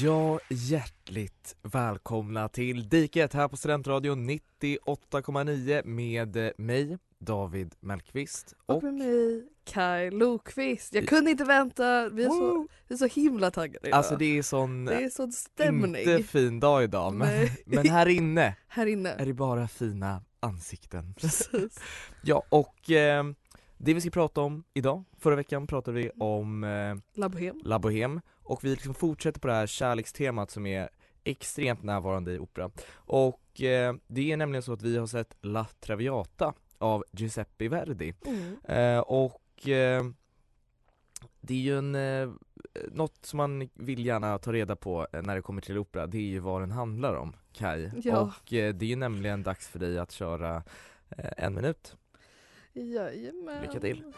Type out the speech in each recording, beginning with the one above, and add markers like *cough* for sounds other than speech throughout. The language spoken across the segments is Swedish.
Ja, hjärtligt välkomna till Diket här på Studentradion 98,9 med mig, David Mellqvist Och och med mig, Kai Lokvist. Jag kunde inte vänta, vi är så, vi är så himla taggade idag. Alltså det är sån det är sån stämning inte fin dag idag men, Nej. *laughs* men här inne *laughs* här är inne. det bara fina ansikten. *laughs* Precis. Ja och eh, det vi ska prata om idag, förra veckan pratade vi om eh, La Bohème och vi liksom fortsätter på det här kärlekstemat som är extremt närvarande i opera. Och eh, det är nämligen så att vi har sett La Traviata av Giuseppe Verdi. Mm. Eh, och eh, det är ju en, eh, något som man vill gärna ta reda på eh, när det kommer till opera, det är ju vad den handlar om, Kai. Ja. Och eh, det är ju nämligen dags för dig att köra eh, en minut. Jajamän. Lycka till.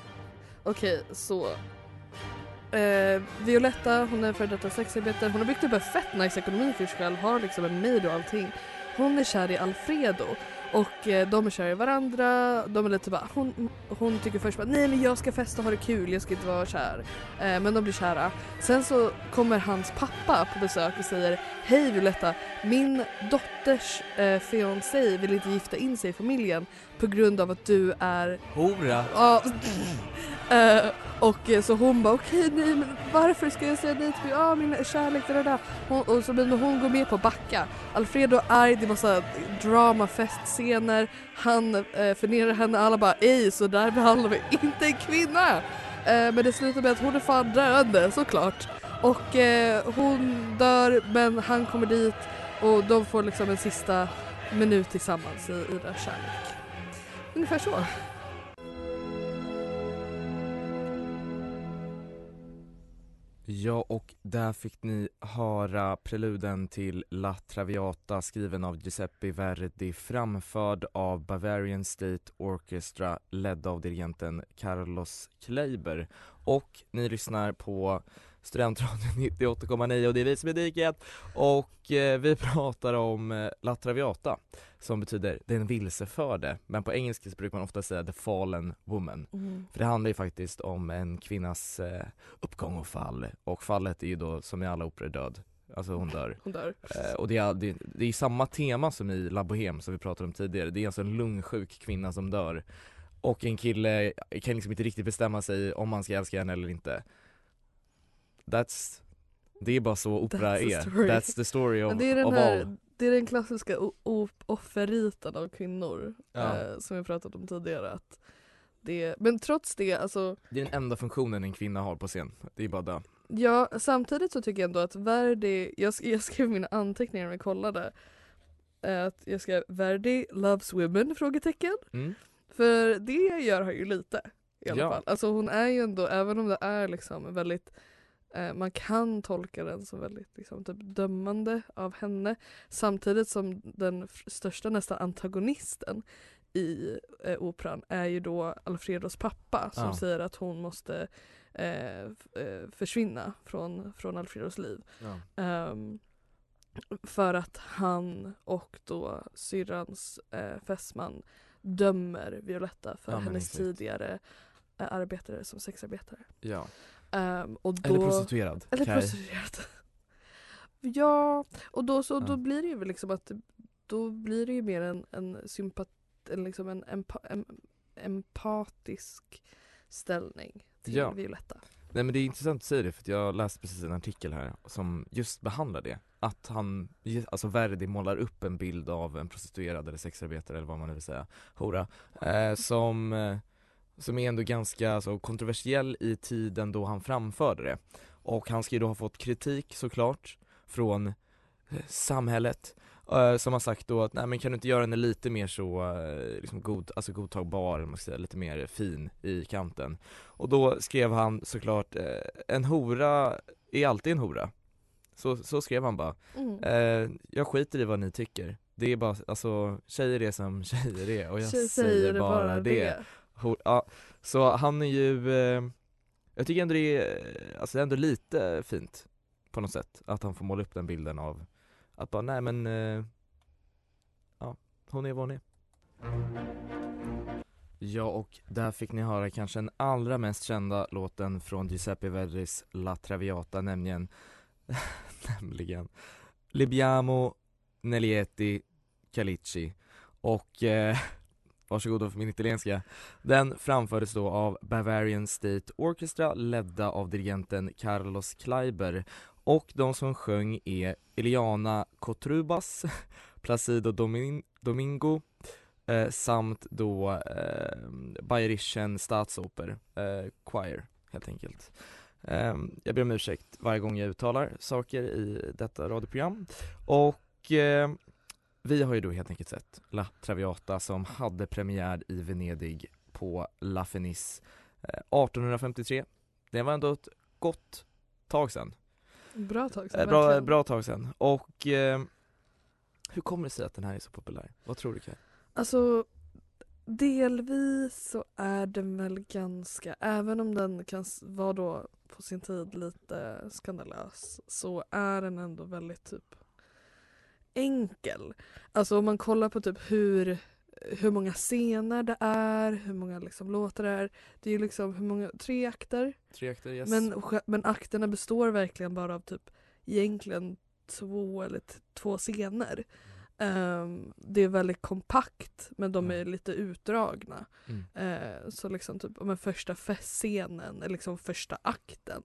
Okej, så. Eh, Violetta, hon är före detta sexarbetare. Hon har byggt upp en fett nice ekonomi för sig själv, har liksom en maid och allting. Hon är kär i Alfredo och eh, de är kära i varandra. De är lite bara, hon, hon tycker först bara nej men jag ska festa och ha det kul, jag ska inte vara kär. Eh, men de blir kära. Sen så kommer hans pappa på besök och säger Hej Violetta, min dotters eh, fiancé vill inte gifta in sig i familjen på grund av att du är Hora! Ja. Eh, och så hon bara okej nej men varför ska jag säga nej till ja, min kärlek det där. Hon, och så men hon går med på att backa. Alfredo är arg, det är massa drama, festscener. Han eh, förnedrar henne, alla bara ej så där behandlar vi inte en kvinna. Eh, men det slutar med att hon är fan döende såklart. Och eh, hon dör men han kommer dit och de får liksom en sista minut tillsammans i, i deras kärlek. Ungefär så. Ja, och där fick ni höra preluden till La Traviata skriven av Giuseppe Verdi framförd av Bavarian State Orchestra ledd av dirigenten Carlos Kleiber. Och ni lyssnar på Studentradion *laughs* 98,9 och det är vi som är Diket. Och eh, vi *laughs* pratar om eh, La Traviata som betyder den vilseförde. Men på engelska så brukar man ofta säga the fallen woman. För det handlar ju faktiskt om en kvinnas eh, uppgång och fall. Och fallet är ju då som i alla operor död, alltså hon dör. Hon dör. Eh, och det är, det, det är samma tema som i La Bohème som vi pratade om tidigare, det är alltså en lungsjuk kvinna som dör. Och en kille kan liksom inte riktigt bestämma sig om han ska älska henne eller inte. That's, det är bara så opera That's the är, story. that's the story of, Men det är den of här, all. det är den klassiska o- o- offerriten av kvinnor Ja. eh, som vi pratat om tidigare. Att det, men trots det, alltså, Det är den enda funktionen en kvinna har på scen, det är bara dö. ja, samtidigt så tycker jag ändå att Verdi, jag, jag skrev mina anteckningar när jag kollade, eh, att jag skrev Verdi loves women? frågetecken. Mm. För det gör han ju lite i alla Ja. fall. Alltså hon är ju ändå, även om det är liksom väldigt man kan tolka den som väldigt liksom, typ, dömande av henne samtidigt som den största nästan antagonisten i eh, operan är ju då Alfredos pappa som Ja. säger att hon måste eh, eh, försvinna från, från Alfredos liv. Ja. Ehm, för att han och då syrrans eh, fästman dömer Violetta för Ja, hennes exakt. tidigare eh, arbetare som sexarbetare. ja. Ehm, och då, Eller prostituerad. Eller Kaj. prostituerad. *laughs* ja, och då, så, då Ja. blir det ju liksom att då blir det ju mer en, en sympat, en, liksom en, empa, en empatisk ställning till Ja. Violetta. Nej men det är intressant att säga det för att jag läste precis en artikel här som just behandlar det. Att han, alltså Verdi målar upp en bild av en prostituerad eller sexarbetare eller vad man nu vill säga, hora, eh, som eh, som är ändå ganska alltså, kontroversiell i tiden då han framförde det. Och han ska ju då ha fått kritik såklart från eh, samhället eh, som har sagt då att nej men kan du inte göra den lite mer så eh, liksom god, alltså godtagbar, man ska säga, lite mer fin i kanten. Och då skrev han såklart, en hora är alltid en hora. Så, så skrev han bara. Mm. Jag skiter i vad ni tycker. Det är bara, alltså tjejer är som tjejer är och jag Tjej säger, bara det. Hor- Ja, så han är ju, eh, jag tycker ändå det är, eh, alltså det är ändå lite fint på något sätt att han får måla upp den bilden av att bara nej men, eh, ja, hon är vad hon är. Ja och där fick ni höra kanske den allra mest kända låten från Giuseppe Verdis La Traviata nämligen, *laughs* nämligen Libiamo Nelieti Calici och eh, varsågoda för min italienska. Den framfördes då av Bavarian State Orchestra ledda av dirigenten Carlos Kleiber och de som sjöng är Eliana Cotrubas, *laughs* Placido Domin- Domingo eh, samt då eh, Bayerischen Staatsoper eh, Choir helt enkelt. Eh, jag ber om ursäkt varje gång jag uttalar saker i detta radioprogram och eh, vi har ju då helt enkelt sett La Traviata som hade premiär i Venedig på La Fenice eh, 1853. Det var ändå ett gott tag sedan. Bra tag sedan, Eh, bra, verkligen. bra tag sedan. Och eh, hur kommer det sig att den här är så populär? Vad tror du Kaj? Alltså delvis så är den väl ganska, även om den kan vara då på sin tid lite skandalös så är den ändå väldigt typ enkel. Alltså om man kollar på typ hur, hur många scener det är, hur många liksom låtar det är. Det är ju liksom hur många, tre akter. Tre akter, yes. Men, men akterna består verkligen bara av typ egentligen två eller två scener. Ehm, det är väldigt kompakt men de är Mm. lite utdragna. mm. Eh, så liksom typ om en första festscenen är liksom första akten.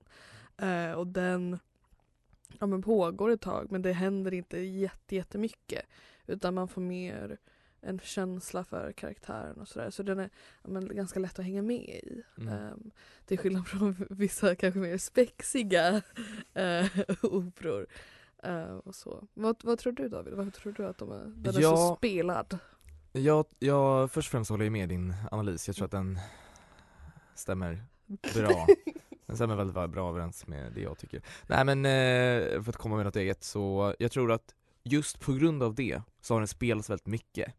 Eh, och den ja, men pågår ett tag men det händer inte jätte, jättemycket. Utan man får mer en känsla för karaktären och sådär. Så den är ja, men, ganska lätt att hänga med i. Mm. Um, till skillnad från *laughs* vissa kanske mer spexiga *laughs* eh, operor. Eh, och så. Vad, vad tror du David? Vad tror du att de är, den är Ja. så spelad? Jag, jag, först och främst håller jag med din analys, jag tror att den stämmer *laughs* bra. Den stämmer väldigt bra överens med det jag tycker. Nej men eh, för att komma med något eget så, jag tror att just på grund av det så har den spelats väldigt mycket.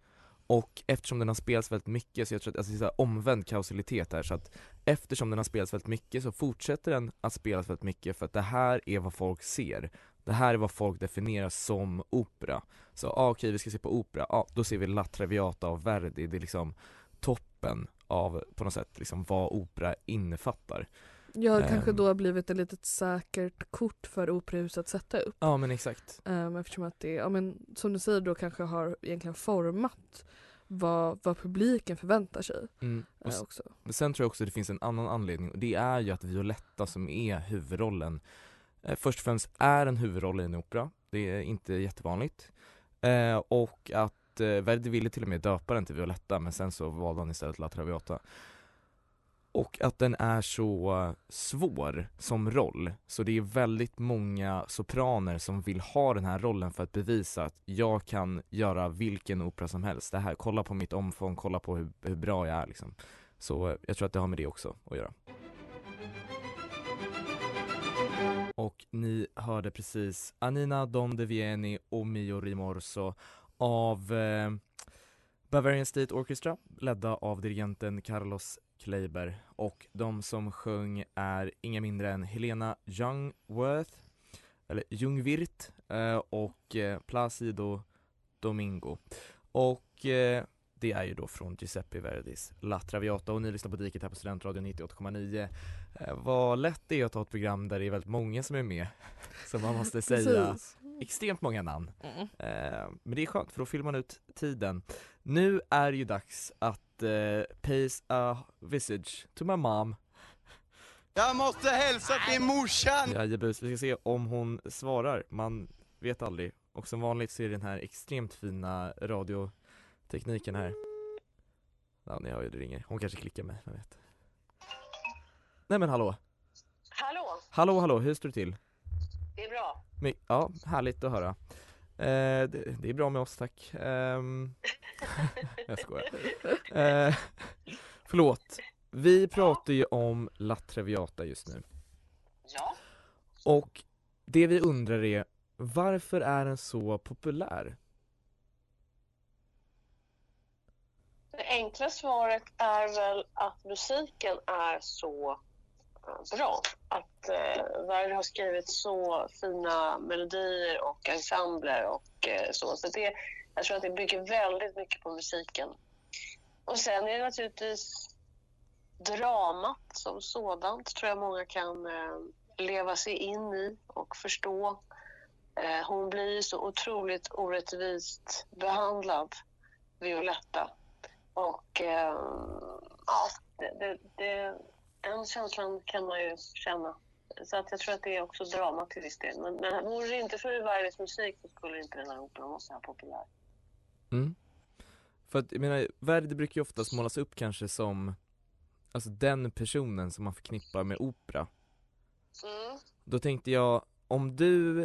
Och eftersom den har spelats väldigt mycket så jag tror att alltså, det är så här omvänd kausalitet här så att eftersom den har spelats väldigt mycket så fortsätter den att spelas väldigt mycket för att det här är vad folk ser. Det här är vad folk definierar som opera. Så ah, okej vi ska se på opera, ah, då ser vi La Traviata av Verdi, det är liksom toppen av på något sätt liksom vad opera innefattar. Jag har kanske Ehm. då har blivit ett litet säkert kort för operahuset att sätta upp. Ja men exakt. Um, eftersom att det, ja, men, som du säger då kanske har egentligen format vad, vad publiken förväntar sig Mm. Och eh, s- också. Men sen tror jag också det finns en annan anledning och det är ju att Violetta som är huvudrollen eh, först och främst är en huvudroll i en opera, det är inte jättevanligt. Eh, och att eh, Verdi ville till och med döpa den till Violetta men sen så valde han istället La Traviata. Och att den är så eh, svår som roll, så det är väldigt många sopraner som vill ha den här rollen för att bevisa att jag kan göra vilken opera som helst. Det här, kolla på mitt omfång, kolla på hur, hur bra jag är liksom. Så eh, jag tror att det har med det också att göra. Och ni hörde precis Anina Don De Vieni och Mio Rimorso av eh, Bavarian State Orchestra ledda av dirigenten Carlos Kleiber. Och de som sjöng är inga mindre än Helena Jungwirth eller Jungwirth eh, och eh, Placido Domingo. Och eh, det är ju då från Giuseppe Verdis La Traviata. Och ni lyssnar på Diket här på Studentradion 98,9 eh, Vad lätt det är att ha ett program där det är väldigt många som är med *laughs* så man måste säga. Extremt många namn. Mm. Men det är skönt för då fyller man ut tiden. Nu är det ju dags att eh, pays a visage to my mom. Jag måste hälsa till morsan! Jajebus, vi ska se om hon svarar. Man vet aldrig. Och som vanligt så är den här extremt fina radiotekniken här. Ja ni hör ju det ringer, hon kanske klickar mig, jag vet Nej men hallå, Hallå, hallå hallå, hur står det till? det är bra. My- ja, härligt att höra eh, det, det är bra med oss tack. Ehm, *laughs* Jag skojar. *laughs* Eh, Förlåt, vi pratar ju om La Traviata just nu. Ja, och det vi undrar är varför är den så populär? det enkla svaret är väl att musiken är så eh, bra. Att eh, Verdi har skrivit så fina melodier och ensembler och eh, så. Så det, jag tror att det bygger väldigt mycket på musiken. Och sen är det naturligtvis dramat som sådant tror jag många kan eh, leva sig in i och förstå. Eh, hon blir ju så otroligt orättvist behandlad, Violetta. Och eh, ja, det, det, det, den känslan kan man ju känna. Så att jag tror att det är också drama till viss del. Men, men vore det inte för Verdis musik så skulle inte den här operan vara så här populär. Mm. För att jag menar, Verdi brukar ju ofta målas upp kanske som Alltså den personen som man förknippar med opera Mm. Då tänkte jag, om du,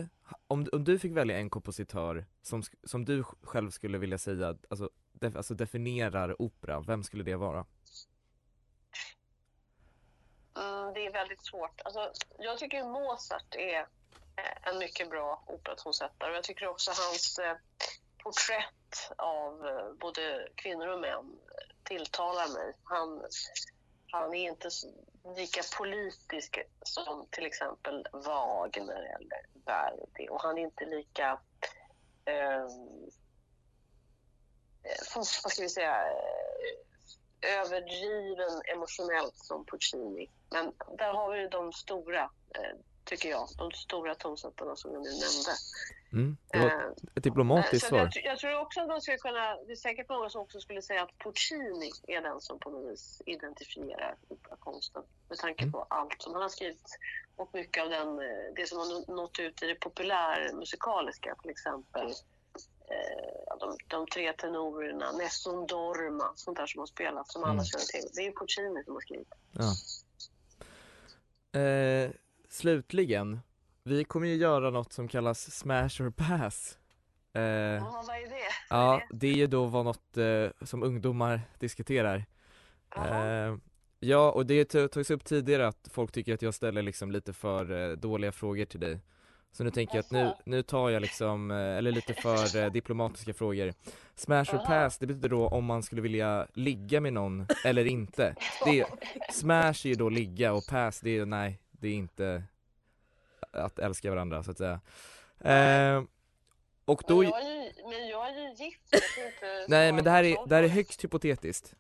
om, om du fick välja en kompositör som, som du själv skulle vilja säga, alltså, def, alltså definierar opera, vem skulle det vara? Mm, det är väldigt svårt. Alltså, jag tycker Mozart är eh, en mycket bra operatonsättare. Och Jag tycker också hans eh, porträtt av eh, både kvinnor och män tilltalar mig. Han, han är inte lika politisk som till exempel Wagner eller Verdi. Och han är inte lika ehm, eh, vad ska vi säga, överdriven emotionellt som Puccini. Men där har vi de stora, eh, tycker jag, de stora tonsättarna som jag nu nämnde. Mm. Det var Eh, ett diplomatiskt så svar. jag, jag tror också att man skulle kunna, det är säkert många som också skulle säga att Puccini är den som på något vis identifierar operakonsten med tanke Mm. på allt som han har skrivit och mycket av den, eh, det som har nå- nått ut i det populärmusikaliska, till exempel eh, de, de tre tenorerna, Nessun Dorma, sånt där som har spelat som alla Mm. känner till. Det är ju Puccini som har skrivit. Ja. Eh, slutligen, vi kommer ju göra något som kallas smash or pass eh, Ja, vad är det? Ja, det? är ju då vad något eh, som ungdomar diskuterar eh, Ja, och det togs upp tidigare att folk tycker att jag ställer liksom lite för eh, dåliga frågor till dig Så nu tänker jag att nu, Jaså? nu tar jag liksom, eh, eller lite för eh, diplomatiska frågor Smash or pass, det betyder då om man skulle vilja ligga med någon eller inte *laughs* det, Smash är ju då ligga och pass det är nej, det är inte att älska varandra så att säga eh, Och då men, jag är ju, men jag är ju gift. Inte *laughs* Nej men det här är, det här är högst hypotetiskt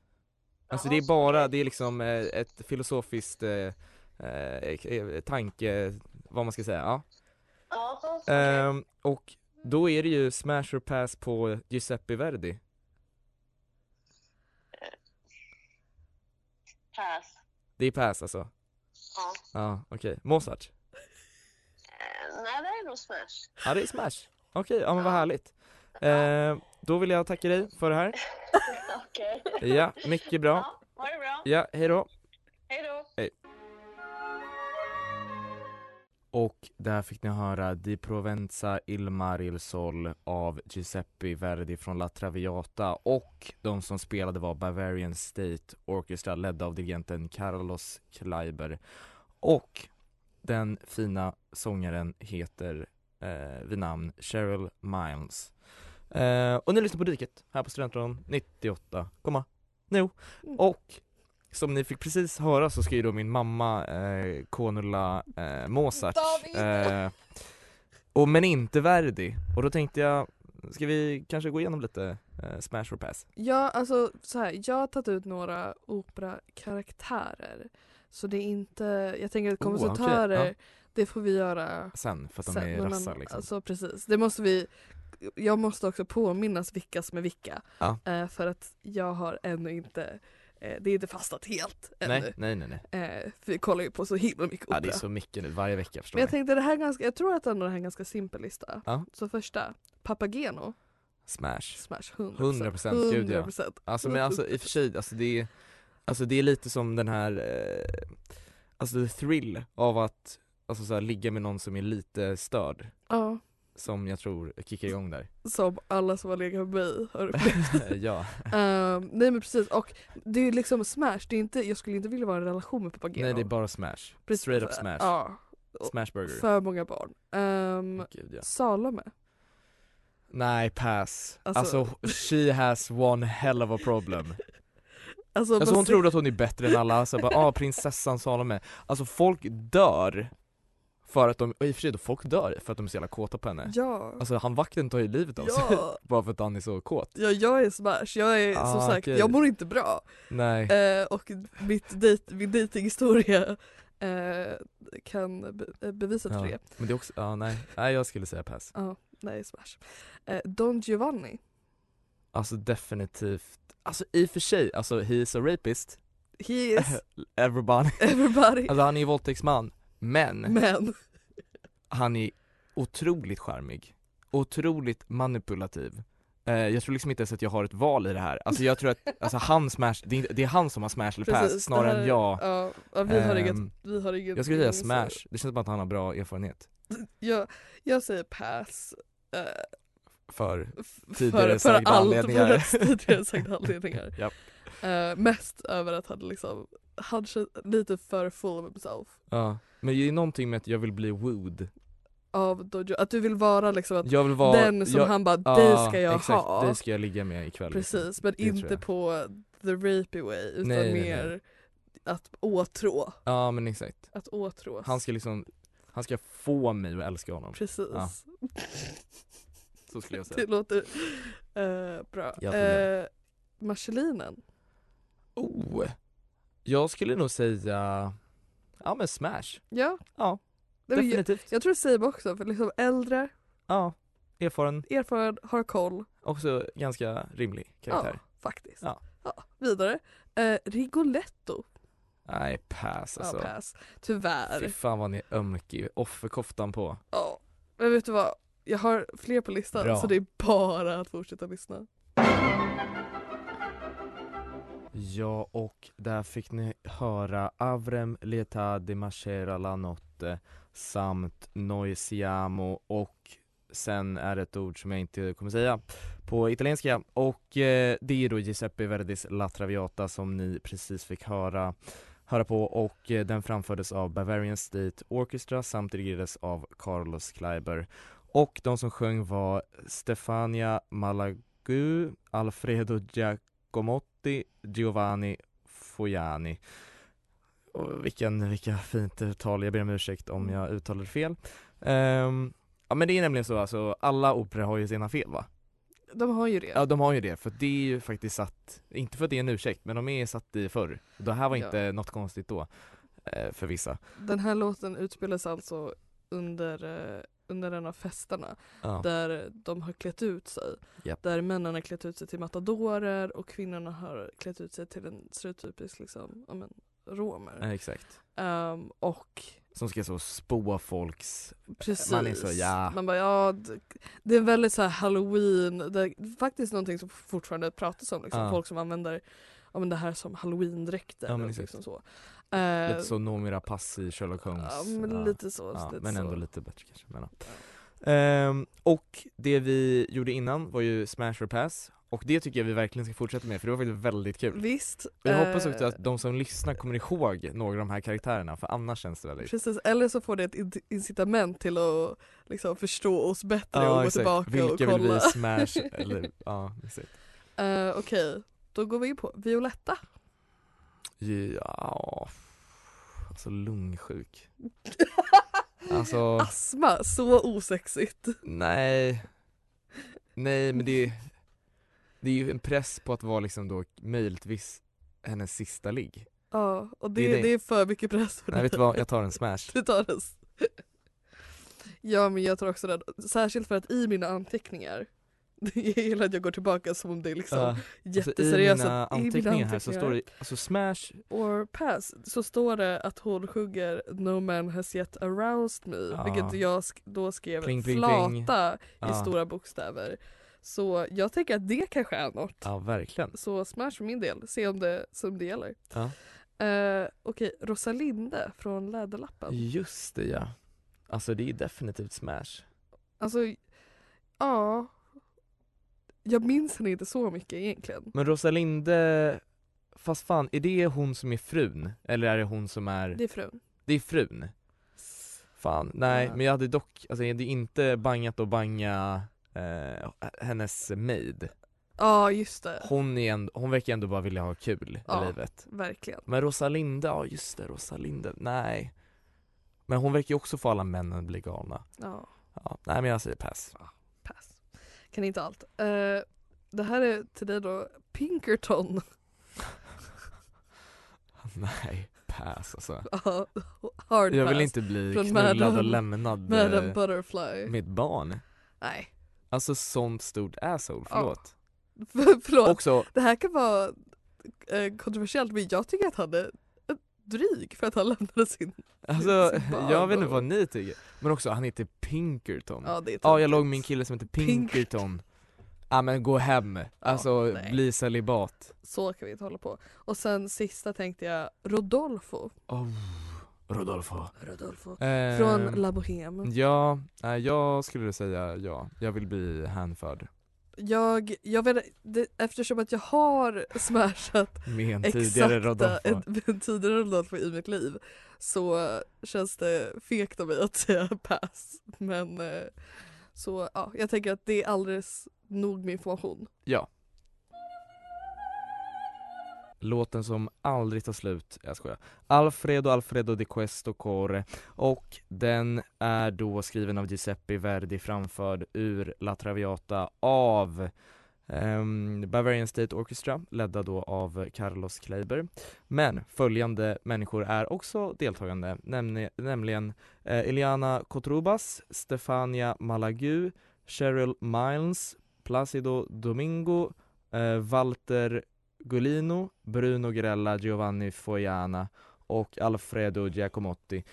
Alltså det är bara, det är liksom eh, ett filosofiskt eh, tanke, vad man ska säga, ja. Ehm, Och då är det ju smash or pass på Giuseppe Verdi Pass. Det är pass alltså? Ja. Ja, okej, Mozart? Eh, nej, det är nog Smash. Ja det är smash, okej, ja men vad härligt Ehm, Då vill jag tacka dig för det här, *laughs* Okej. ja, mycket bra Ja, ha det bra. Ja, hej då Och där fick ni höra Di Provenza Il Mar il Sol av Giuseppe Verdi från La Traviata. Och de som spelade var Bavarian State Orchestra ledda av dirigenten Carlos Kleiber. Och den fina sångaren heter eh, vid namn Cheryl Miles. Eh, och ni lyssnar på Diket här på Studentradion 98, komma nu. Och som ni fick precis höra så ska ju då min mamma eh, konulla eh, Mozart eh, och, Men inte Verdi, och då tänkte jag Ska vi kanske gå igenom lite eh, smash or pass? Ja, alltså så här, jag har tagit ut några operakaraktärer. Så det är inte, jag tänker att Oh, okej, kompositörer, ja. det får vi göra Sen, för att de sen, är rassar liksom Alltså precis, det måste vi Jag måste också påminnas vilka som är vilka. Ja. Eh, för att jag har ännu inte det är inte fastat helt Nej, ännu. nej, nej, nej. Eh, för vi kollar ju på så himla mycket opera. Ja det är så mycket nu, varje vecka förstår Men jag ni tänkte det här är ganska, jag tror att ändå det här är en ganska simpel lista. Ja. Så första, Papageno. Smash. Smash 100%. 100%, gud, ja. 100%. Alltså men alltså i och för sig, alltså det är, alltså det är lite som den här, eh, alltså the thrill av att alltså så här, ligga med någon som är lite störd Ja, som jag tror kickar igång där. *laughs* som alla som har legat med mig har upplevt. *laughs* ja, Ehm, nej men precis, och det är liksom smash, det är inte, jag skulle inte vilja vara i en relation med Papageno. nej det är bara smash. Precis. Straight up smash. Ja, Smash burger. för många barn. Um, Gud, ja. Salome. Nej pass. Alltså- Alltså, she has one hell of a problem. *laughs* Alltså, Alltså hon tror att hon är bättre än alla, så bara ah prinsessan Salome. Alltså folk dör för att de, och i och för sig då, folk dör för att de är så jävla kåta på henne. Ja. Alltså han vakten tar ju livet av sig ja. *laughs* bara för att han är så kåt. ja, jag är smash, jag är som Ah, sagt, okej. jag mår inte bra. Nej. Eh, och mitt dejt, min dejtinghistoria eh, kan be, eh, bevisa Ja. det. Men det är också, ja nej, nej jag skulle säga pass. Ja, nej smash. Eh, Don Giovanni. Alltså definitivt, alltså i och för sig, alltså he is a rapist, He is *laughs* everybody. everybody. Alltså han är ju våldtäktsman, men Men, han är otroligt charmig, otroligt manipulativ. Eh, jag tror liksom inte ens att jag har ett val i det här. Alltså jag tror att, *laughs* alltså han smash, det är, inte- det är han som har smash eller pass precis, snarare här- än jag. Ja, ja, vi, har Ehm, inget, vi har inget Jag skulle säga smash, det känns som att han har bra erfarenhet. *laughs* Jag, jag säger pass. eh, För, Tidigare för, för sagda allt, anledningar. För *laughs* tidigare sagda anledningar. Japp. Eh, mest över att han liksom, han känns lite för full of himself. ja. Men det är någonting med att jag vill bli wooed. Av Dojo, att du vill vara liksom att Jag vill vara, den som jag, han bara, ja, dig ska jag exakt, ha. dig ska jag ligga med ikväll. Precis, men Det inte på the rapey way utan Nej, nej, nej. mer att åtrå. Ja men exakt. Att åtrås. Han ska liksom, han ska få mig att älska honom. Precis. Ja. Så skulle jag *laughs* Det säga. låter eh, bra. Uh, Marcelinen. Oh! Jag skulle nog säga, ja men smash. Ja. Ja, Nej, men jag, definitivt. jag tror Same också, för liksom äldre, Ja, erfaren, erfaren, har koll. också ganska rimlig karaktär. Ja, faktiskt. Ja. Ja, vidare. Uh, Rigoletto. Nej pass alltså. Ja, pass. Tyvärr. Fy fan vad ni är ömkig, offerkoftan på. Ja. Men vet du vad? Jag har fler på listan Bra. så det är bara att fortsätta lyssna. Ja, och där fick ni höra Avrem Leta de Machera la Notte samt Noisiamo och sen är det ett ord som jag inte kommer säga på italienska. Och eh, det är då Giuseppe Verdis La Traviata som ni precis fick höra höra på och eh, den framfördes av Bavarian State Orchestra samt dirigerades av Carlos Kleiber. Och de som sjöng var Stefania Malagu, Alfredo Giacomotti, Giovanni Foiani och vilken, vilka fint uttal, jag ber om ursäkt om jag uttalade fel Ehm, Ja men det är nämligen så alltså, alla operor har ju sina fel va? De har ju det. Ja de har ju det, för det är ju faktiskt satt, inte för att det är en ursäkt, men de är satt i förr Det här var Ja. inte något konstigt då, eh, för vissa Den här låten utspelas alltså under, eh, under en av festerna ja. där de har klätt ut sig. Japp. Där männen har klätt ut sig till matadorer och kvinnorna har klätt ut sig till en stereotypisk liksom, ja, men, romer. Ja, exakt Ehm, och Som ska så spå folks, precis, Man är så, ja. man bara ja, det, är väldigt så halloween, det är faktiskt någonting som fortfarande pratas om, liksom. Folk som använder ja, men det här som halloween-dräkter. Ja, men exakt. liksom så. Eh, lite så Noomi Rapace i Sherlock Holmes Ja, men lite så. Ja, lite men så. ändå lite bättre kanske. Men, ja. Ehm, och det vi gjorde innan var ju Smash or Pass och det tycker jag vi verkligen ska fortsätta med för det var faktiskt väldigt kul. Visst. Och jag eh, hoppas också att de som lyssnar kommer ihåg några av de här karaktärerna för annars känns det väldigt Precis, eller så får det ett in- incitament till att liksom förstå oss bättre och gå tillbaka Vilka och vill kolla. vi smash eller *laughs* ja, exakt. Eh, Okej, då går vi på Violetta. Ja, alltså lungsjuk. *laughs* Alltså, Astma, så osexigt. nej. Nej men det, det är ju en press på att vara liksom då möjligtvis hennes sista ligg. Ja, och det, Det är det, det. är för mycket press för Nej vet du vad, jag tar en smash. *laughs* Du tar den. Ja men jag tar också den, särskilt för att i mina anteckningar *laughs* jag gillar att jag går tillbaka som om det är liksom Ja, alltså, jätteseriösa. I mina anteckningar här så står det alltså smash, or pass så står det att hon sjunger No man has yet aroused me Ja. vilket jag sk- då skrev Pling, pling, flata pling. i Ja. stora bokstäver. Så jag tänker att det kanske är något. Ja verkligen. Så smash för min del, se om det, som det gäller. Ja. Uh, Okej, Rosalinde från Läderlappen. Just det ja. Alltså det är definitivt smash. Alltså, ja. Jag minns henne inte så mycket egentligen. Men Rosalinde, fast fan, är det hon som är frun? Eller är det hon som är, Det är frun. det är frun? Fan, nej Ja. men jag hade dock, alltså jag hade inte bangat och banga eh, hennes maid Ja, just det. Hon, är ändå, hon verkar ändå bara vilja ha kul Ja. i livet Verkligen. Men Rosalinde, ja just det, Rosalinde, nej Men hon verkar ju också få alla männen att bli galna Ja, ja, Nej men jag säger pass. Kan inte allt. Eh, det här är till dig då, Pinkerton. *laughs* Nej, pass alltså Ja, Hard Jag pass. vill inte bli Från knullad och Madame- lämnad Madame eh, Butterfly. med ett barn Nej, Alltså sånt stort asshole, Ja. förlåt *laughs* förlåt. Också, Det här kan vara eh, kontroversiellt men jag tycker att han är dryg för att han lämnade sin... alltså sin jag vet inte vad ni tycker Men också, han heter Pinkerton Ja, det är Ja, jag låg med en kille som heter Pinkerton Ja men gå hem, alltså nej. bli celibat Så kan vi inte hålla på. Och sen sista tänkte jag Rodolfo. oh, Rodolfo Rodolfo. eh, Från La Bohème. Ja, eh, jag skulle säga ja, jag vill bli hänförd Jag, jag vet det, eftersom att jag har smashat *laughs* med en tidigare exakta Rodolfo en tidigare Rodolfo i mitt liv så känns det fegt av mig att säga *laughs* pass. Men eh, så ja, jag tänker att det är alldeles nog med information. Ja Låten som aldrig tar slut, jag skojar. Alfredo Alfredo di questo core och den är då skriven av Giuseppe Verdi framförd ur La Traviata av um, Bavarian State Orchestra ledda då av Carlos Kleiber. Men följande människor är också deltagande, nämli- nämligen eh, Eliana Cotrubas, Stefania Malagu, Cheryl Miles, Placido Domingo, eh, Walter Gulino, Bruno Grella, Giovanni Foiana och Alfredo Giacomotti.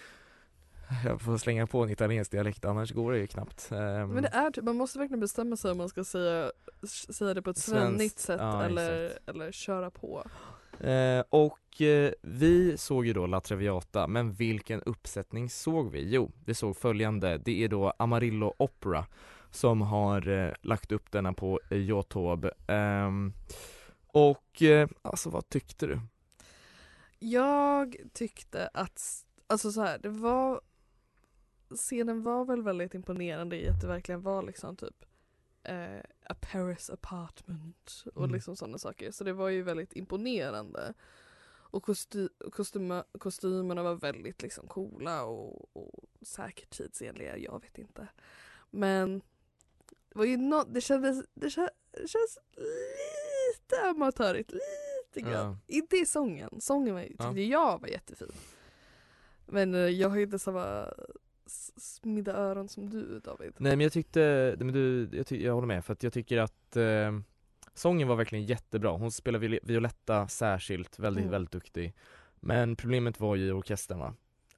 Jag får slänga på en italiensk dialekt annars går det ju knappt. Ehm, Men det är typ, man måste verkligen bestämma sig om man ska säga, säga det på ett svennigt sätt ja, eller, eller köra på. Eh, och eh, vi såg ju då La Traviata, men vilken uppsättning såg vi? Jo, vi såg följande, det är då Amarillo Opera som har eh, lagt upp denna på Youtube. Och eh, alltså vad tyckte du? Jag tyckte att, alltså så här, det var Scenen var väl väldigt imponerande i att det verkligen var liksom typ eh, a Paris apartment och Mm. liksom sådana saker. Så det var ju väldigt imponerande. Och kosty, kostyma, kostymerna var väldigt liksom coola och, och säkert tidsenliga, jag vet inte. Men det var ju nå det kändes, det kändes, det känns lite amatörigt, lite grann. Inte i sången, sången var, tyckte Ja. jag var jättefin. Men eh, jag har ju inte samma smidda öron som du David. Nej men jag tyckte, men du, jag, ty, jag håller med för att jag tycker att eh, sången var verkligen jättebra. Hon spelar viol- Violetta särskilt, väldigt, Mm. väldigt duktig. Men problemet var ju orkestern va?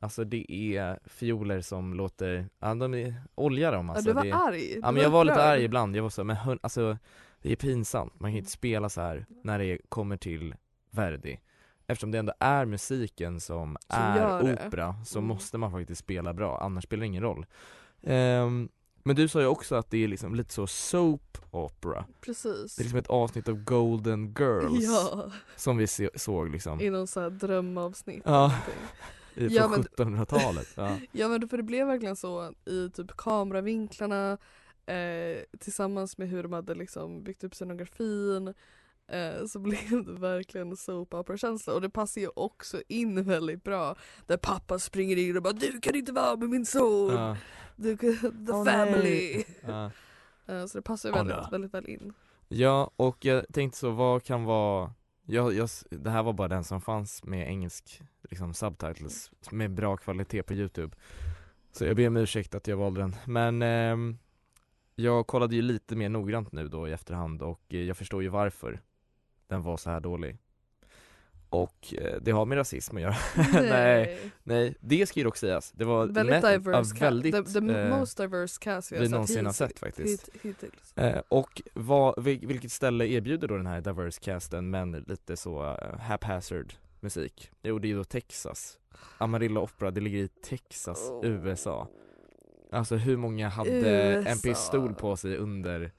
Alltså det är fioler som låter, ja de är, olja dem alltså. ja, du var det, arg. Ja Du men jag var lite arg ibland, jag var så, men hörn, alltså det är pinsamt, man kan inte spela så här när det kommer till Verdi Eftersom det ändå är musiken som, Som är opera så Mm. måste man faktiskt spela bra, annars spelar det ingen roll Ehm, Men du sa ju också att det är liksom lite så soap opera Precis. Det är liksom ett avsnitt av Golden Girls Ja, som vi såg liksom i någon sån här drömavsnitt. Ja. I, Ja, från men- 1700-talet ja. Ja men *laughs* för det blev verkligen så i typ kameravinklarna eh, tillsammans med hur de hade liksom byggt upp scenografin eh, så *laughs* blev det verkligen soap opera-känsla och det passar ju också in väldigt bra där pappa springer in och bara du kan inte vara med min son, ja. du kan, the Åh, family. ja. *laughs* Eh, så det passar ju väldigt, väldigt väl in. Ja, och jag tänkte så, vad kan vara jag, jag, det här var bara den som fanns med engelsk liksom, subtitles med bra kvalitet på youtube. Så jag ber om ursäkt att jag valde den, men eh, jag kollade ju lite mer noggrant nu då i efterhand och eh, jag förstår ju varför den var så här dålig och eh, det har med rasism att göra. *laughs* Nej, nej, det ska ju dock sägas. Det var Väldigt diverse ja, ca- väldigt, the, the eh, most diverse cast vi någonsin har sett faktiskt. hit- Hittills. Eh, och vad, vil- vilket ställe erbjuder då den här diverse casten men lite så uh, haphazard musik? Jo det är ju då Texas. Amarillo Opera, det ligger i Texas, Oh. USA. Alltså hur många hade en USA. pistol på sig under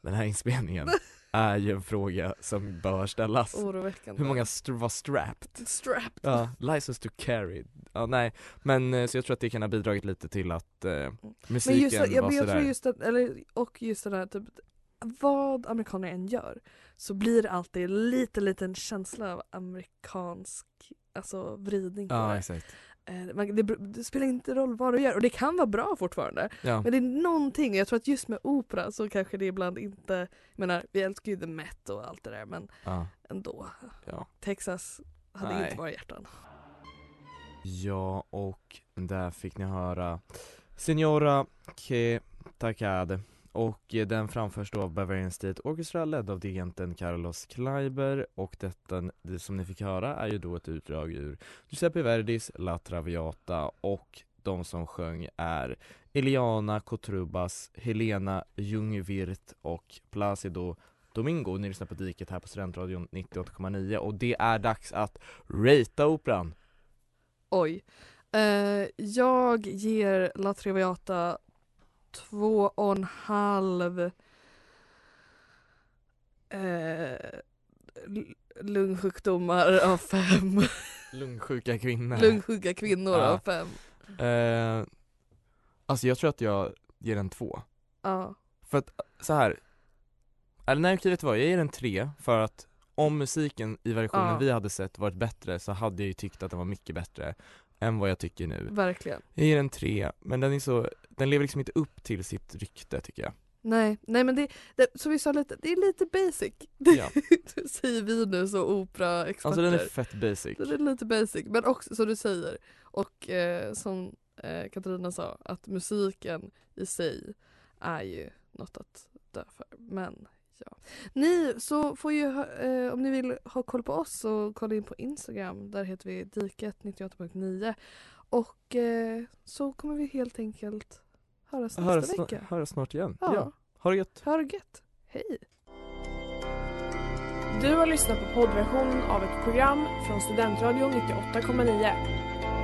den här inspelningen? *laughs* är ju en fråga som bör ställas. Oroväckande. Hur många st- var strapped? Strapped. Ja, license to carry. Ja, nej, men eh, så jag tror att det kan ha bidragit lite till att eh, musiken Men just, jag, var men jag sådär. tror just det, eller, och just det där typ, vad amerikaner än gör så blir det alltid lite liten känsla av amerikansk alltså vridning på Ja, det. exakt. Eh, det. Det spelar inte roll vad du gör och det kan vara bra fortfarande. Ja. Men det är någonting, jag tror att just med opera så kanske det ibland inte, jag menar vi älskar ju The Met och allt det där men ja. ändå. Ja. Texas hade Nej. inte våra hjärtan. Ja, och där fick ni höra Signora Ke Takade och eh, den framförs då av Bavarian State Orchestra ledd av dirigenten Carlos Kleiber och detta, det som ni fick höra är ju då ett utdrag ur Giuseppe Verdis La Traviata och de som sjöng är Eliana Kotrubas, Helena Ljungvirt och Placido Domingo. Ni lyssnar på Diket här på Studentradion 98,9 och det är dags att ratea operan. Oj. Eh, jag ger La Traviata två och en halv eh, lungsjukdomar av fem. *laughs* Lungsjuka kvinnor. Lungsjuka kvinnor Ja. av fem. Eh, alltså jag tror att jag ger den två. Ja. För att så här. Eller nej okej vet du vad, jag ger den tre för att om musiken i versionen Ja. vi hade sett varit bättre så hade jag ju tyckt att den var mycket bättre än vad jag tycker nu. Verkligen. Jag ger den tre, men den är så, den lever liksom inte upp till sitt rykte tycker jag. Nej, nej men det, det som vi sa lite, det är lite basic. Ja. *laughs* Det säger vi nu så operaexperter. Alltså den är fett basic. Det är lite basic, men också som du säger och eh, som eh, Katarina sa att musiken i sig är ju något att dö för. Men ja. Ni så får ju, eh, om ni vill ha koll på oss så kolla in på Instagram. Där heter vi diket98.9 och eh, så kommer vi helt enkelt höras nästa Höras, vecka. höras snart igen. Ja. ja. Ha det gött. Ha det gött. Hej! Du har lyssnat på poddversion av ett program från Studentradion 98,9.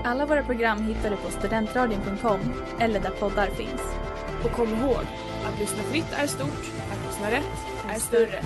Alla våra program hittar du på studentradion.com eller där poddar finns. Och kom ihåg, att lyssna fritt är stort, att lyssna rätt är större.